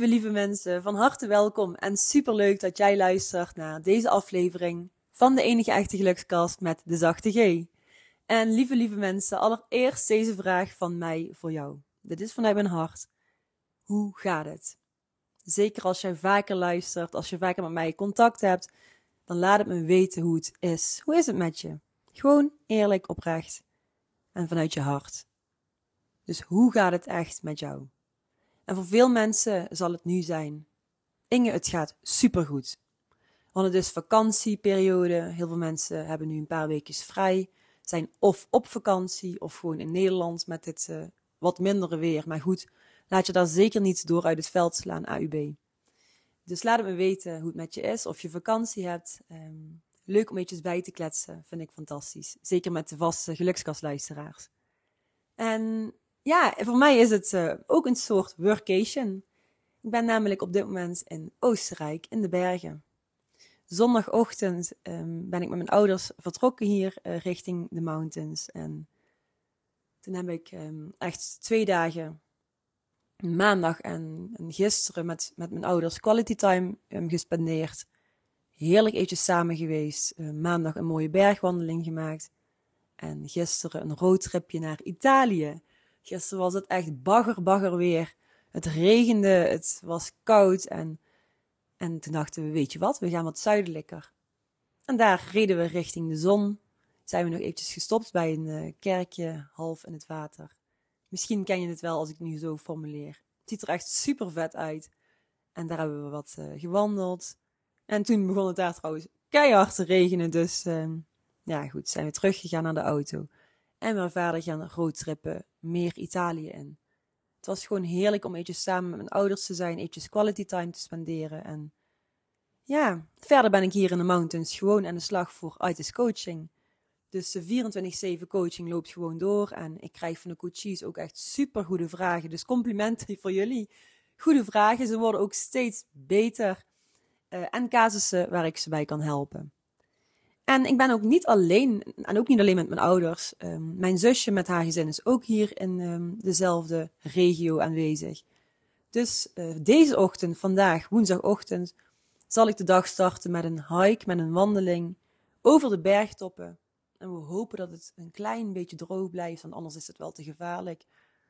lieve, lieve mensen, van harte welkom en superleuk dat jij luistert naar deze aflevering van de enige echte gelukskast met de zachte G. En lieve, lieve mensen, allereerst deze vraag van mij voor jou. Dit is vanuit mijn hart. Hoe gaat het? Zeker als jij vaker luistert, als je vaker met mij contact hebt, dan laat het me weten hoe het is. Hoe is het met je? Gewoon eerlijk, oprecht en vanuit je hart. Dus hoe gaat het echt met jou? En voor veel mensen zal het nu zijn. Inge, het gaat supergoed. Want het is vakantieperiode. Heel veel mensen hebben nu een paar weken vrij. Zijn of op vakantie of gewoon in Nederland met dit uh, wat mindere weer. Maar goed, laat je daar zeker niet door uit het veld slaan, AUB. Dus laat het me weten hoe het met je is, of je vakantie hebt. Um, leuk om eventjes bij te kletsen, vind ik fantastisch. Zeker met de vaste gelukskastluisteraars. En ja, voor mij is het uh, ook een soort workation. Ik ben namelijk op dit moment in Oostenrijk, in de bergen. Zondagochtend um, ben ik met mijn ouders vertrokken hier uh, richting de mountains. En toen heb ik um, echt twee dagen, maandag en, en, gisteren, met, met mijn ouders quality time um, gespendeerd. Heerlijk eventjes samen geweest. Uh, maandag een mooie bergwandeling gemaakt. En gisteren een roadtripje naar Italië. Gisteren was het echt bagger, bagger weer. Het regende, het was koud en, en toen dachten we, weet je wat, we gaan wat zuidelijker. En daar reden we richting de zon. Zijn we nog eventjes gestopt bij een uh, kerkje half in het water. Misschien ken je het wel als ik het nu zo formuleer. Het ziet er echt super vet uit. En daar hebben we wat uh, gewandeld. En toen begon het daar trouwens keihard te regenen. Dus uh, ja, goed, zijn we teruggegaan naar de auto. En we verder gaan roadtrippen meer Italië in. Het was gewoon heerlijk om eventjes samen met mijn ouders te zijn, eventjes quality time te spenderen. En ja, verder ben ik hier in de mountains gewoon aan de slag voor ITIS coaching. Dus de 24-7 coaching loopt gewoon door. En ik krijg van de coaches ook echt super goede vragen. Dus complimenten voor jullie. Goede vragen. Ze worden ook steeds beter. Uh, en casussen waar ik ze bij kan helpen. En ik ben ook niet alleen, en ook niet alleen met mijn ouders. Um, mijn zusje met haar gezin is ook hier in um, dezelfde regio aanwezig. Dus uh, deze ochtend, vandaag, woensdagochtend, zal ik de dag starten met een hike, met een wandeling over de bergtoppen. En we hopen dat het een klein beetje droog blijft, want anders is het wel te gevaarlijk.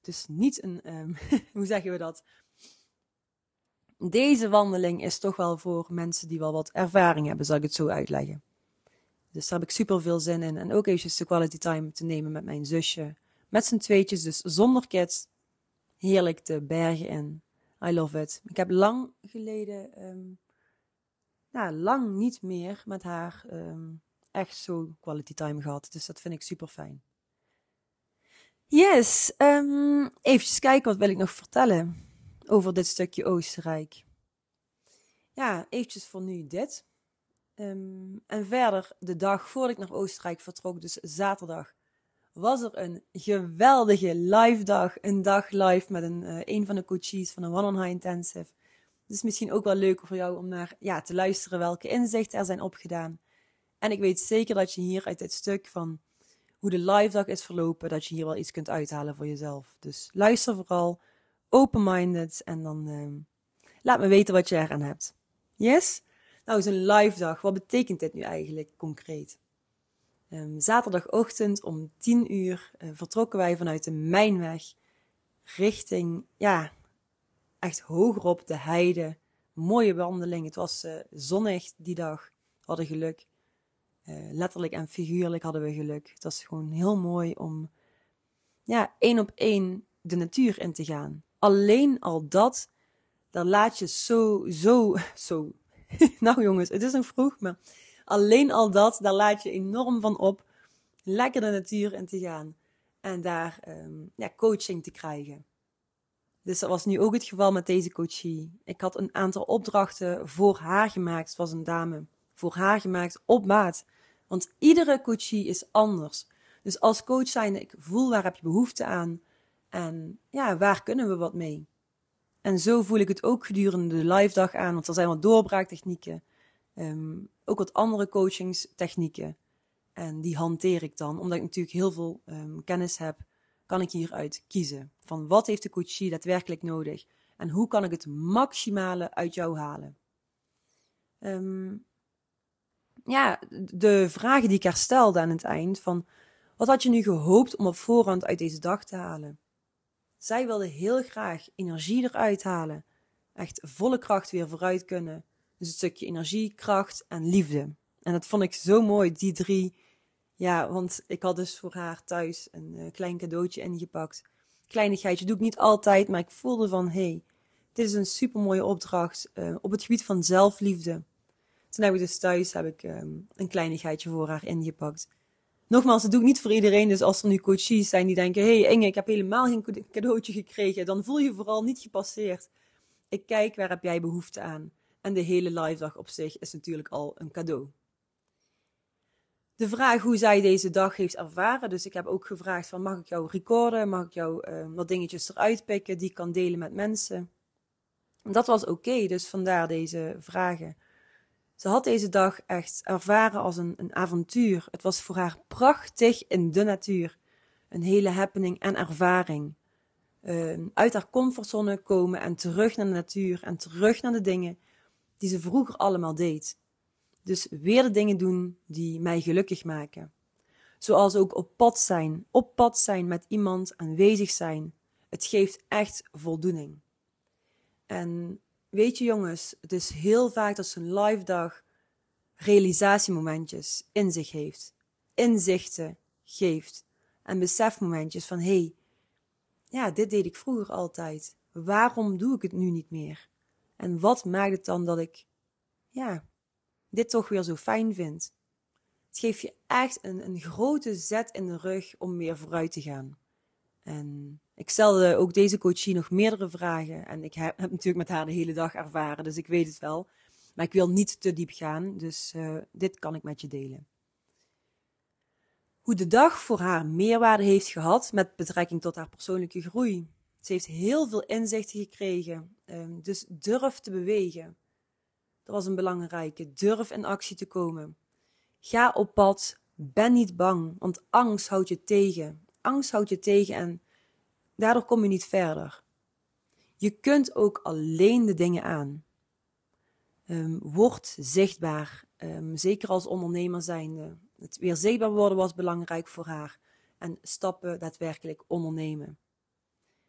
Dus niet een, um, hoe zeggen we dat? Deze wandeling is toch wel voor mensen die wel wat ervaring hebben, zal ik het zo uitleggen. Dus daar heb ik super veel zin in. En ook eventjes de quality time te nemen met mijn zusje. Met z'n tweetjes, dus zonder kids. Heerlijk de bergen in. I love it. Ik heb lang geleden, um, nou, lang niet meer met haar um, echt zo quality time gehad. Dus dat vind ik super fijn. Yes, um, eventjes kijken wat wil ik nog vertellen over dit stukje Oostenrijk. Ja, eventjes voor nu dit. Um, en verder, de dag voordat ik naar Oostenrijk vertrok, dus zaterdag, was er een geweldige live dag. Een dag live met een, uh, een van de coaches van een One on High Intensive. Dus misschien ook wel leuk voor jou om naar ja, te luisteren welke inzichten er zijn opgedaan. En ik weet zeker dat je hier uit dit stuk van hoe de live dag is verlopen, dat je hier wel iets kunt uithalen voor jezelf. Dus luister vooral, open-minded en dan uh, laat me weten wat je eraan hebt. Yes? Nou, zo'n live dag, wat betekent dit nu eigenlijk concreet? Um, zaterdagochtend om 10 uur uh, vertrokken wij vanuit de Mijnweg richting, ja, echt hoger op de heide. Mooie wandeling. Het was uh, zonnig die dag. We hadden geluk. Uh, letterlijk en figuurlijk hadden we geluk. Het was gewoon heel mooi om, ja, één op één de natuur in te gaan. Alleen al dat, daar laat je zo, zo, zo nou jongens, het is nog vroeg, maar alleen al dat, daar laat je enorm van op. Lekker de natuur in te gaan en daar um, ja, coaching te krijgen. Dus dat was nu ook het geval met deze coachie. Ik had een aantal opdrachten voor haar gemaakt. Het was een dame. Voor haar gemaakt op maat. Want iedere coachie is anders. Dus als coach zijn, ik voel waar heb je behoefte aan. En ja, waar kunnen we wat mee? En zo voel ik het ook gedurende de live dag aan, want er zijn wat doorbraaktechnieken, um, ook wat andere coachingstechnieken. En die hanteer ik dan, omdat ik natuurlijk heel veel um, kennis heb, kan ik hieruit kiezen. Van wat heeft de coachie daadwerkelijk nodig? En hoe kan ik het maximale uit jou halen? Ehm, ja, de vragen die ik herstelde aan het eind van wat had je nu gehoopt om op voorhand uit deze dag te halen? Zij wilde heel graag energie eruit halen. Echt volle kracht weer vooruit kunnen. Dus het stukje energie, kracht en liefde. En dat vond ik zo mooi, die drie. Ja, want ik had dus voor haar thuis een uh, klein cadeautje ingepakt. Kleinigheidje doe ik niet altijd, maar ik voelde van, hé, hey, dit is een super mooie opdracht uh, op het gebied van zelfliefde. Toen heb ik dus thuis heb ik, um, een kleinigheidje voor haar ingepakt. Nogmaals, dat doe ik niet voor iedereen. Dus als er nu coaches zijn die denken: hey Inge, ik heb helemaal geen cadeautje gekregen. Dan voel je vooral niet gepasseerd. Ik kijk waar heb jij behoefte aan. En de hele live dag op zich is natuurlijk al een cadeau. De vraag hoe zij deze dag heeft ervaren. Dus ik heb ook gevraagd: van, mag ik jou recorden? Mag ik jou uh, wat dingetjes eruit pikken die ik kan delen met mensen? Dat was oké, dus vandaar deze vragen. Ze had deze dag echt ervaren als een, een avontuur. Het was voor haar prachtig in de natuur. Een hele happening en ervaring. Uh, uit haar comfortzone komen en terug naar de natuur en terug naar de dingen die ze vroeger allemaal deed. Dus weer de dingen doen die mij gelukkig maken. Zoals ook op pad zijn, op pad zijn met iemand, aanwezig zijn. Het geeft echt voldoening. En weet je jongens, het is heel vaak dat zo'n live dag realisatiemomentjes in zich heeft. Inzichten geeft. En besefmomentjes van, hé, hey, ja, dit deed ik vroeger altijd. Waarom doe ik het nu niet meer? En wat maakt het dan dat ik, ja, dit toch weer zo fijn vind? Het geeft je echt een, een grote zet in de rug om weer vooruit te gaan. En ik stelde ook deze coachie nog meerdere vragen. En ik heb, natuurlijk met haar de hele dag ervaren, dus ik weet het wel. Maar ik wil niet te diep gaan, dus uh, dit kan ik met je delen. Hoe de dag voor haar meerwaarde heeft gehad met betrekking tot haar persoonlijke groei. Ze heeft heel veel inzichten gekregen, um, dus durf te bewegen. Dat was een belangrijke. Durf in actie te komen. Ga op pad. Ben niet bang, want angst houdt je tegen. Angst houdt je tegen en daardoor kom je niet verder. Je kunt ook alleen de dingen aan. Um, word zichtbaar. Um, zeker als ondernemer zijnde. Het weer zichtbaar worden was belangrijk voor haar. En stappen daadwerkelijk ondernemen.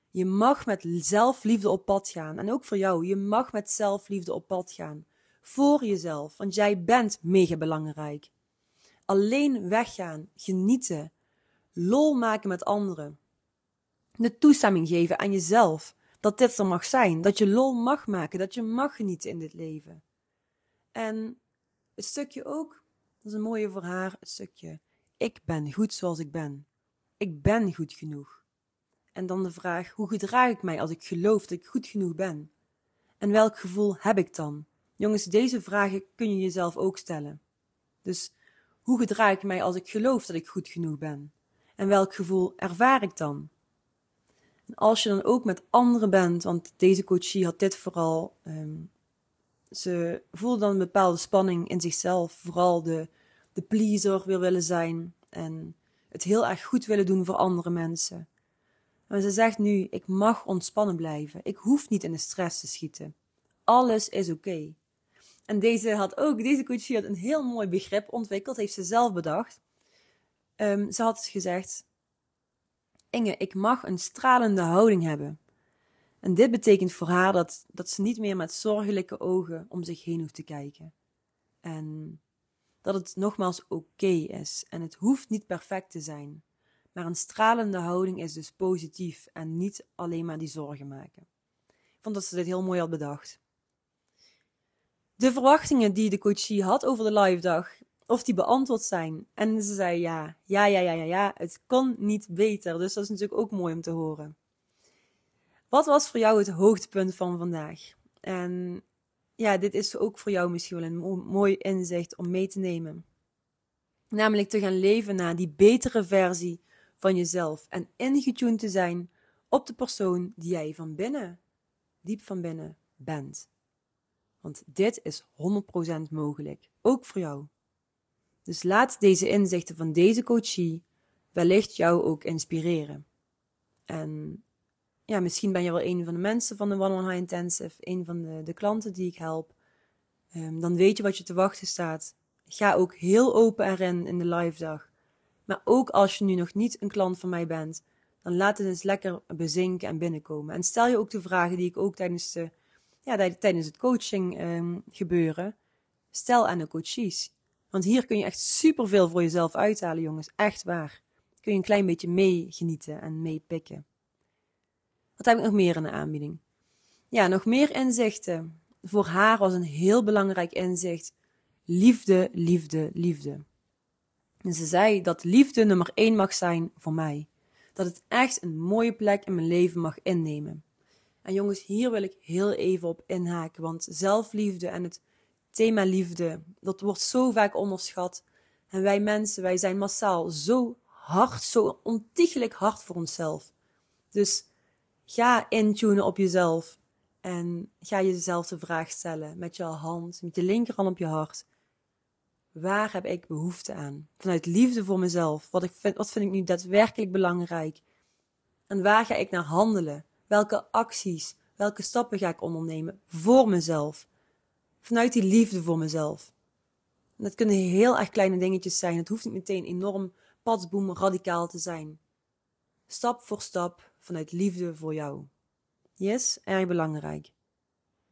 Je mag met zelfliefde op pad gaan. En ook voor jou. Je mag met zelfliefde op pad gaan. Voor jezelf. Want jij bent mega belangrijk. Alleen weggaan. Genieten. Lol maken met anderen. De toestemming geven aan jezelf dat dit er mag zijn, dat je lol mag maken, dat je mag genieten in dit leven. En het stukje ook, dat is een mooie voor haar, het stukje, ik ben goed zoals ik ben. Ik ben goed genoeg. En dan de vraag, hoe gedraag ik mij als ik geloof dat ik goed genoeg ben? En welk gevoel heb ik dan? Jongens, deze vragen kun je jezelf ook stellen. Dus hoe gedraag ik mij als ik geloof dat ik goed genoeg ben? En welk gevoel ervaar ik dan? Als je dan ook met anderen bent, want deze coachie had dit vooral, um, ze voelde dan een bepaalde spanning in zichzelf, vooral de, de pleaser wil willen zijn en het heel erg goed willen doen voor andere mensen. En ze zegt nu, ik mag ontspannen blijven, ik hoef niet in de stress te schieten. Alles is oké. En deze had ook, deze coachie had een heel mooi begrip ontwikkeld, heeft ze zelf bedacht. Um, ze had gezegd, Inge, ik mag een stralende houding hebben. En dit betekent voor haar dat, dat ze niet meer met zorgelijke ogen om zich heen hoeft te kijken. En dat het nogmaals oké is en het hoeft niet perfect te zijn. Maar een stralende houding is dus positief en niet alleen maar die zorgen maken. Ik vond dat ze dit heel mooi had bedacht. De verwachtingen die de coachie had over de live dag of die beantwoord zijn. En ze zei ja, ja, ja, ja, ja, ja, het kon niet beter. Dus dat is natuurlijk ook mooi om te horen. Wat was voor jou het hoogtepunt van vandaag? En ja, dit is ook voor jou misschien wel een mooi inzicht om mee te nemen. Namelijk te gaan leven naar die betere versie van jezelf en ingetuned te zijn op de persoon die jij van binnen, diep van binnen, bent. Want dit is 100% mogelijk, ook voor jou. Dus laat deze inzichten van deze coachie wellicht jou ook inspireren. En ja, misschien ben je wel een van de mensen van de One on High Intensive, een van de, de klanten die ik help. Ehm, dan weet je wat je te wachten staat. Ga ook heel open erin in de live dag. Maar ook als je nu nog niet een klant van mij bent, dan laat het eens lekker bezinken en binnenkomen. En stel je ook de vragen die ik ook tijdens, de, ja, tijdens het coaching um, gebeuren, stel aan de coaches. Want hier kun je echt superveel voor jezelf uithalen, jongens. Echt waar. Kun je een klein beetje meegenieten en meepikken. Wat heb ik nog meer in de aanbieding? Ja, nog meer inzichten. Voor haar was een heel belangrijk inzicht. Liefde, liefde, liefde. En ze zei dat liefde nummer één mag zijn voor mij. Dat het echt een mooie plek in mijn leven mag innemen. En jongens, hier wil ik heel even op inhaken, want zelfliefde en het thema liefde, dat wordt zo vaak onderschat. En wij mensen, wij zijn massaal zo hard, zo ontiegelijk hard voor onszelf. Dus ga intunen op jezelf en ga jezelf de vraag stellen met je hand, met je linkerhand op je hart. Waar heb ik behoefte aan? Vanuit liefde voor mezelf. Wat, ik vind, wat vind ik nu daadwerkelijk belangrijk? En waar ga ik naar handelen? Welke acties, welke stappen ga ik ondernemen voor mezelf? Vanuit die liefde voor mezelf. En dat kunnen heel erg kleine dingetjes zijn. Het hoeft niet meteen enorm padsboom radicaal te zijn. Stap voor stap vanuit liefde voor jou. Yes, erg belangrijk.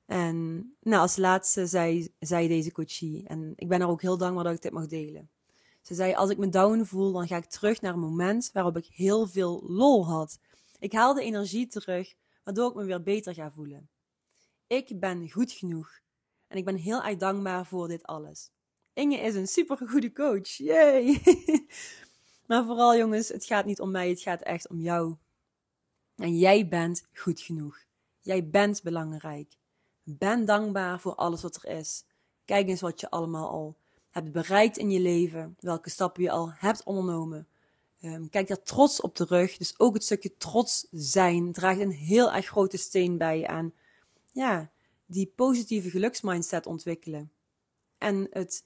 En nou, als laatste zei, zei deze coachie, en ik ben er ook heel dankbaar dat ik dit mag delen. Ze zei, als ik me down voel, dan ga ik terug naar een moment waarop ik heel veel lol had. Ik haal de energie terug, waardoor ik me weer beter ga voelen. Ik ben goed genoeg. En ik ben heel erg dankbaar voor dit alles. Inge is een super goede coach. Yay! maar vooral jongens, het gaat niet om mij, het gaat echt om jou. En jij bent goed genoeg. Jij bent belangrijk. Ben dankbaar voor alles wat er is. Kijk eens wat je allemaal al hebt bereikt in je leven, welke stappen je al hebt ondernomen. Um, kijk daar trots op terug. Dus ook het stukje trots zijn draagt een heel erg grote steen bij aan ja, die positieve geluksmindset ontwikkelen. En het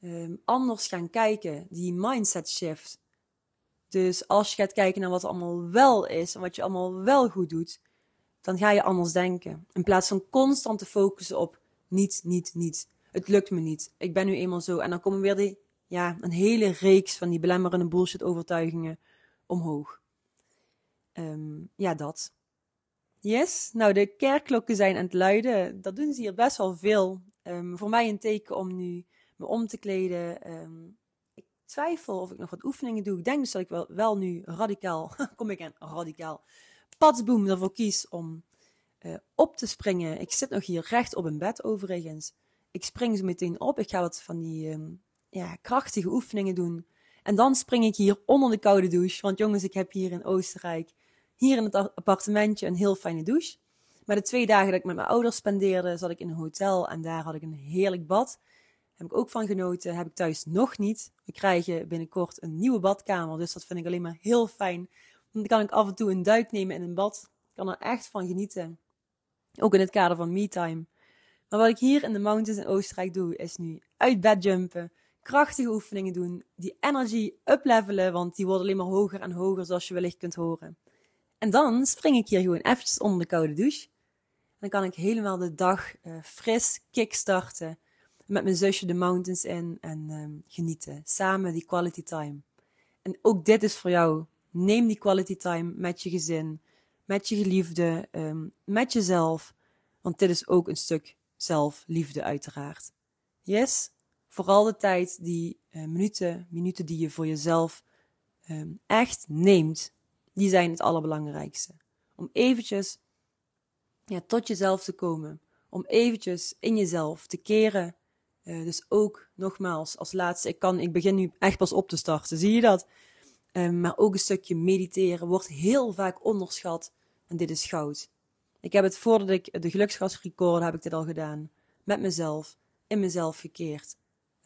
um, anders gaan kijken, die mindset shift. Dus als je gaat kijken naar wat allemaal wel is en wat je allemaal wel goed doet, dan ga je anders denken. In plaats van constant te focussen op niet, niet, niet. Het lukt me niet. Ik ben nu eenmaal zo. En dan komen weer die, ja, een hele reeks van die belemmerende bullshit overtuigingen omhoog. Um, ja, dat. Yes, nou de kerkklokken zijn aan het luiden. Dat doen ze hier best wel veel. Um, voor mij een teken om nu me om te kleden. Um, ik twijfel of ik nog wat oefeningen doe. Ik denk dus dat ik wel, wel nu radicaal, kom ik aan, radicaal, patsboom ervoor kies om uh, op te springen. Ik zit nog hier recht op een bed overigens. Ik spring zo meteen op. Ik ga wat van die um, ja, krachtige oefeningen doen. En dan spring ik hier onder de koude douche. Want jongens, ik heb hier in Oostenrijk, hier in het appartementje, een heel fijne douche. Maar de twee dagen dat ik met mijn ouders spendeerde, zat ik in een hotel en daar had ik een heerlijk bad. Heb ik ook van genoten. Heb ik thuis nog niet. We krijgen binnenkort een nieuwe badkamer, dus dat vind ik alleen maar heel fijn. Dan kan ik af en toe een duik nemen in een bad. Ik kan er echt van genieten. Ook in het kader van me-time. Maar wat ik hier in de mountains in Oostenrijk doe, is nu uit bed jumpen, krachtige oefeningen doen, die energie uplevelen, want die wordt alleen maar hoger en hoger, zoals je wellicht kunt horen. En dan spring ik hier gewoon eventjes onder de koude douche. Dan kan ik helemaal de dag uh, fris kickstarten. Met mijn zusje de mountains in en um, genieten. Samen die quality time. En ook dit is voor jou. Neem die quality time met je gezin, met je geliefde, um, met jezelf. Want dit is ook een stuk zelfliefde uiteraard. Yes, vooral de tijd, die uh, minuten, minuten die je voor jezelf um, echt neemt, die zijn het allerbelangrijkste. Om eventjes ja, tot jezelf te komen. Om eventjes in jezelf te keren. Uh, dus ook nogmaals, als laatste, ik, kan, ik begin nu echt pas op te starten. Zie je dat? Um, maar ook een stukje mediteren wordt heel vaak onderschat. En dit is goud. Ik heb het voordat ik de geluksgas record heb ik dit al gedaan. Met mezelf, in mezelf gekeerd.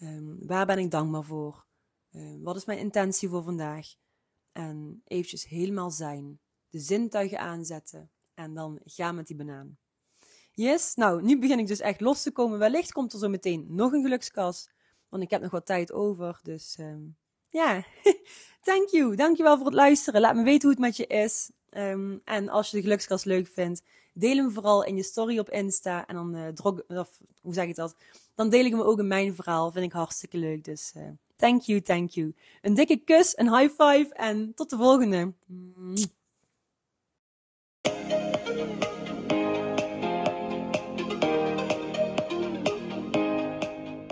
Um, waar ben ik dankbaar voor? Um, wat is mijn intentie voor vandaag? En eventjes helemaal zijn. De zintuigen aanzetten. En dan ga met die banaan. Yes, nou, nu begin ik dus echt los te komen. Wellicht komt er zo meteen nog een gelukskas. Want ik heb nog wat tijd over. Dus ehm, ja, um, yeah. thank you. Dankjewel voor het luisteren. Laat me weten hoe het met je is. Ehm, en als je de gelukskas leuk vindt, deel hem vooral in je story op Insta. En dan, uh, of, hoe zeg ik dat? Dan deel ik hem ook in mijn verhaal. Vind ik hartstikke leuk. Dus eh, Thank you, thank you. Een dikke kus, een high five en tot de volgende.